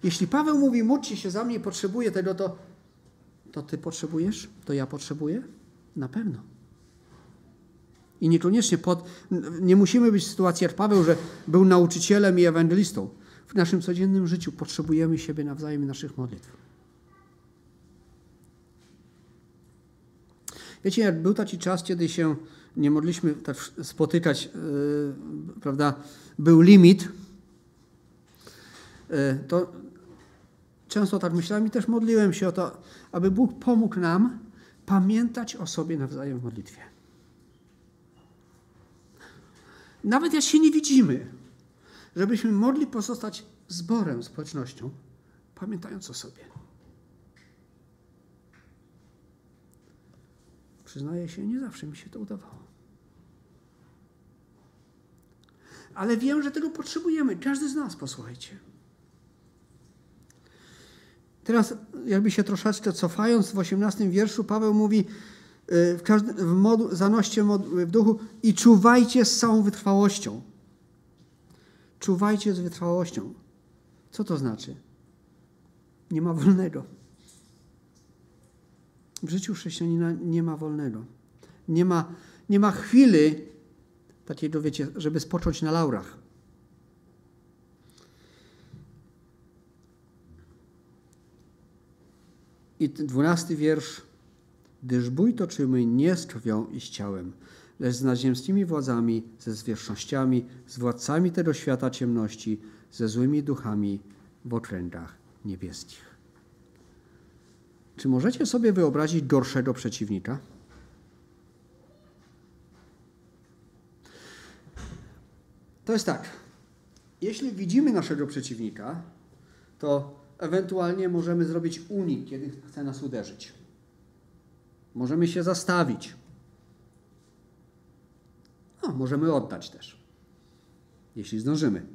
Jeśli Paweł mówi: módlcie się za mnie, potrzebuję tego, to, to ty potrzebujesz? To ja potrzebuję? Na pewno. I niekoniecznie pod, nie musimy być w sytuacji jak Paweł, że był nauczycielem i ewangelistą. W naszym codziennym życiu potrzebujemy siebie nawzajem i naszych modlitw. Wiecie, jak był taki czas, kiedy się nie mogliśmy tak spotykać, yy, prawda, był limit, E, to często tak myślałem i też modliłem się o to, aby Bóg pomógł nam pamiętać o sobie nawzajem w modlitwie. Nawet jak się nie widzimy, żebyśmy mogli pozostać zborem, społecznością, pamiętając o sobie. Przyznaję się, nie zawsze mi się to udawało. Ale wiem, że tego potrzebujemy. Każdy z nas, posłuchajcie. Teraz, jakby się troszeczkę cofając, w 18 wierszu Paweł mówi, y, w każdym, w modu, zanoście w duchu i czuwajcie z całą wytrwałością. Czuwajcie z wytrwałością. Co to znaczy? Nie ma wolnego. W życiu chrześcijanina nie ma wolnego. Nie ma, nie ma chwili takiej, wiecie, żeby spocząć na laurach. I dwunasty wiersz. Gdyż bój toczymy nie z krwią i z ciałem, lecz z naziemskimi władzami, ze zwierzchnościami, z władcami tego świata ciemności, ze złymi duchami w okręgach niebieskich. Czy możecie sobie wyobrazić gorszego przeciwnika? To jest tak. Jeśli widzimy naszego przeciwnika, to ewentualnie możemy zrobić unik, kiedy chce nas uderzyć. Możemy się zastawić. No, możemy oddać też, jeśli zdążymy.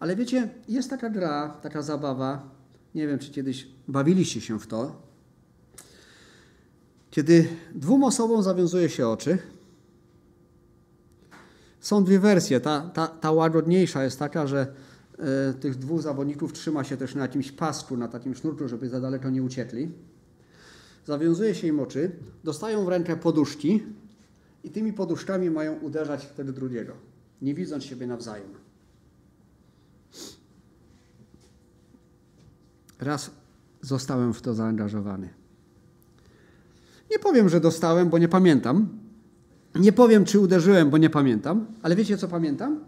Ale wiecie, jest taka gra, taka zabawa, nie wiem, czy kiedyś bawiliście się w to, kiedy dwóm osobom zawiązuje się oczy. Są dwie wersje. Ta, ta, ta łagodniejsza jest taka, że y, tych dwóch zawodników trzyma się też na jakimś pasku, na takim sznurku, żeby za daleko nie uciekli. Zawiązuje się im oczy, dostają w rękę poduszki i tymi poduszkami mają uderzać wtedy drugiego, nie widząc siebie nawzajem. Raz zostałem w to zaangażowany. Nie powiem, że dostałem, bo nie pamiętam. Nie powiem, czy uderzyłem, bo nie pamiętam, ale wiecie, co pamiętam?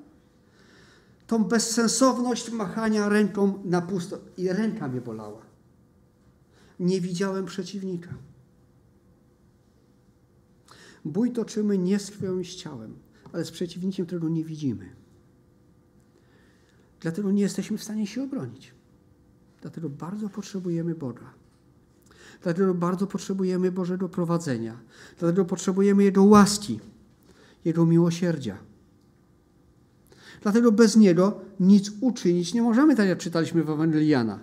Tą bezsensowność machania ręką na pusto. I ręka mnie bolała. Nie widziałem przeciwnika. Bój toczymy nie z krwią i z ciałem, ale z przeciwnikiem, którego nie widzimy. Dlatego nie jesteśmy w stanie się obronić. Dlatego bardzo potrzebujemy Boga. Dlatego bardzo potrzebujemy Bożego prowadzenia. Dlatego potrzebujemy Jego łaski, Jego miłosierdzia. Dlatego bez Niego nic uczynić nie możemy, tak jak czytaliśmy w Ewangeliana.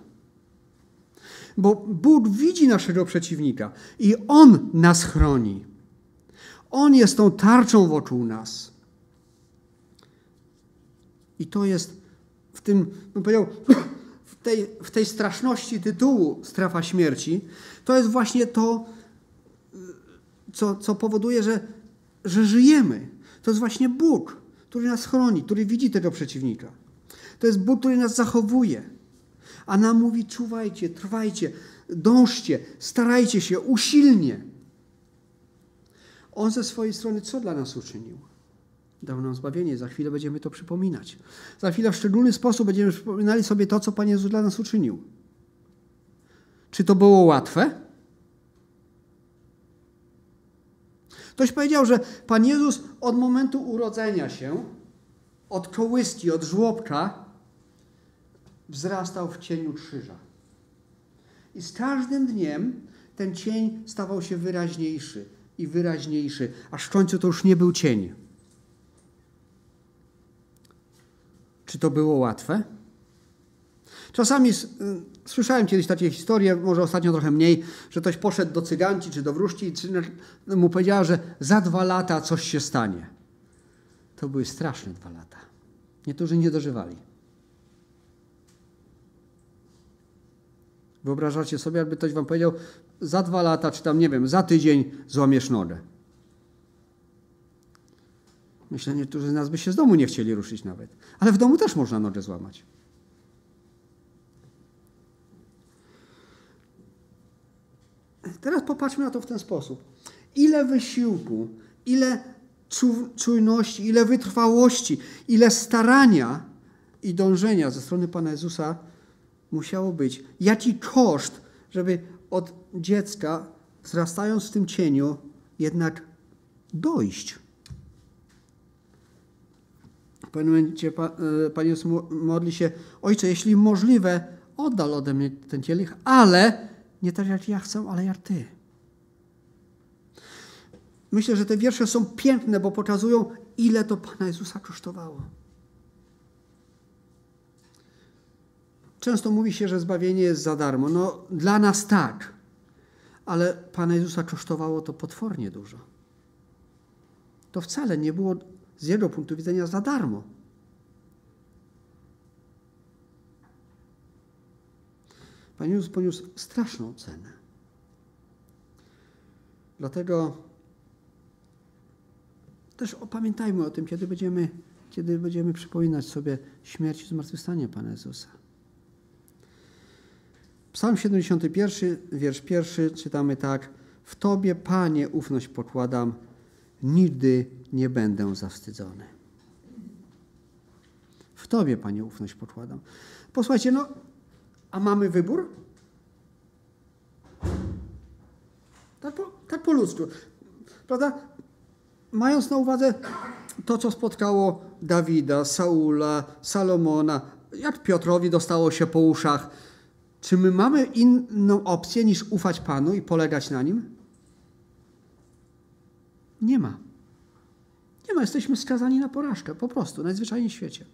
Bo Bóg widzi naszego przeciwnika i On nas chroni. On jest tą tarczą wokół nas. I to jest w tym, bym powiedział, *clears throat* tej, w tej straszności tytułu strefa śmierci, to jest właśnie to, co, co powoduje, że, że żyjemy. To jest właśnie Bóg, który nas chroni, który widzi tego przeciwnika. To jest Bóg, który nas zachowuje. A nam mówi: czuwajcie, trwajcie, dążcie, starajcie się usilnie. On ze swojej strony co dla nas uczynił? Dał nam zbawienie. Za chwilę będziemy to przypominać. Za chwilę w szczególny sposób będziemy przypominali sobie to, co Pan Jezus dla nas uczynił. Czy to było łatwe? Ktoś powiedział, że Pan Jezus od momentu urodzenia się, od kołyski, od żłobka, wzrastał w cieniu krzyża. I z każdym dniem ten cień stawał się wyraźniejszy i wyraźniejszy, w końcu to już nie był cień. Czy to było łatwe? Czasami y, słyszałem kiedyś takie historie, może ostatnio trochę mniej, że ktoś poszedł do cyganci czy do wróżki i mu powiedziała, że za dwa lata coś się stanie. To były straszne dwa lata. Niektórzy nie dożywali. Wyobrażacie sobie, jakby ktoś wam powiedział, za dwa lata, czy tam nie wiem, za tydzień złamiesz nogę. Myślę, niektórzy z nas by się z domu nie chcieli ruszyć nawet. Ale w domu też można nogę złamać. Teraz popatrzmy na to w ten sposób. Ile wysiłku, ile czujności, ile wytrwałości, ile starania i dążenia ze strony Pana Jezusa musiało być. Jaki koszt, żeby od dziecka, wzrastając w tym cieniu, jednak dojść. W pewnym momencie e, Pan Jezus mo- modli się, Ojcze, jeśli możliwe, oddal ode mnie ten kielich, ale nie tak jak ja chcę, ale jak Ty. Myślę, że te wiersze są piękne, bo pokazują, ile to Pana Jezusa kosztowało. Często mówi się, że zbawienie jest za darmo. No, dla nas tak, ale Pana Jezusa kosztowało to potwornie dużo. To wcale nie było z jego punktu widzenia za darmo. Pan Jezus poniósł straszną cenę. Dlatego też opamiętajmy o tym, kiedy będziemy, kiedy będziemy przypominać sobie śmierć i zmartwychwstanie Pana Jezusa. Psalm 71, wiersz pierwszy, czytamy tak. W Tobie, Panie, ufność pokładam, nigdy nie będę zawstydzony. W Tobie, Panie, ufność pokładam. Posłuchajcie, no, a mamy wybór? Tak po, tak po ludzku. Prawda? Mając na uwadze to, co spotkało Dawida, Saula, Salomona, jak Piotrowi dostało się po uszach, czy my mamy inną opcję niż ufać Panu i polegać na Nim? Nie ma. Nie ma, jesteśmy skazani na porażkę, po prostu, najzwyczajniej w świecie.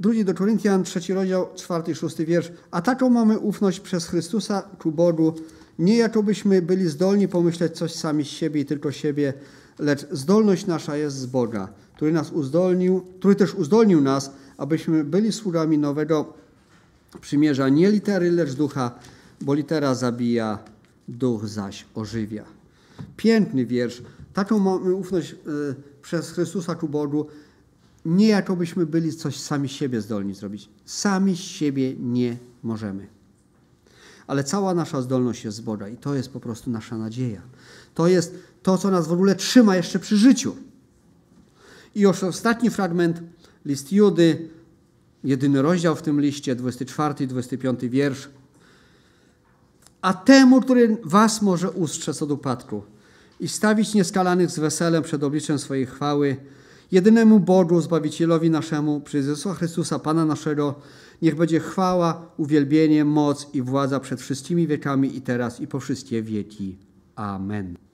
Drugi do Koryntian, trzeci rozdział, czwarty i szósty wiersz. A taką mamy ufność przez Chrystusa ku Bogu, nie jakobyśmy byli zdolni pomyśleć coś sami z siebie i tylko siebie, lecz zdolność nasza jest z Boga, który nas uzdolnił, który też uzdolnił nas, abyśmy byli sługami nowego przymierza, nie litery, lecz ducha, bo litera zabija, duch zaś ożywia. Piękny wiersz. Taką mamy ufność y, przez Chrystusa ku Bogu, nie jakobyśmy byli coś sami siebie zdolni zrobić. Sami siebie nie możemy. Ale cała nasza zdolność jest z Boga i to jest po prostu nasza nadzieja. To jest to, co nas w ogóle trzyma jeszcze przy życiu. I już ostatni fragment, list Judy, jedyny rozdział w tym liście, 24 i 25 wiersz. A temu, który was może ustrzec od upadku i stawić nieskalanych z weselem przed obliczem swojej chwały, jedynemu Bogu, Zbawicielowi naszemu, przez Jezusa Chrystusa, Pana naszego, niech będzie chwała, uwielbienie, moc i władza przed wszystkimi wiekami i teraz i po wszystkie wieki. Amen.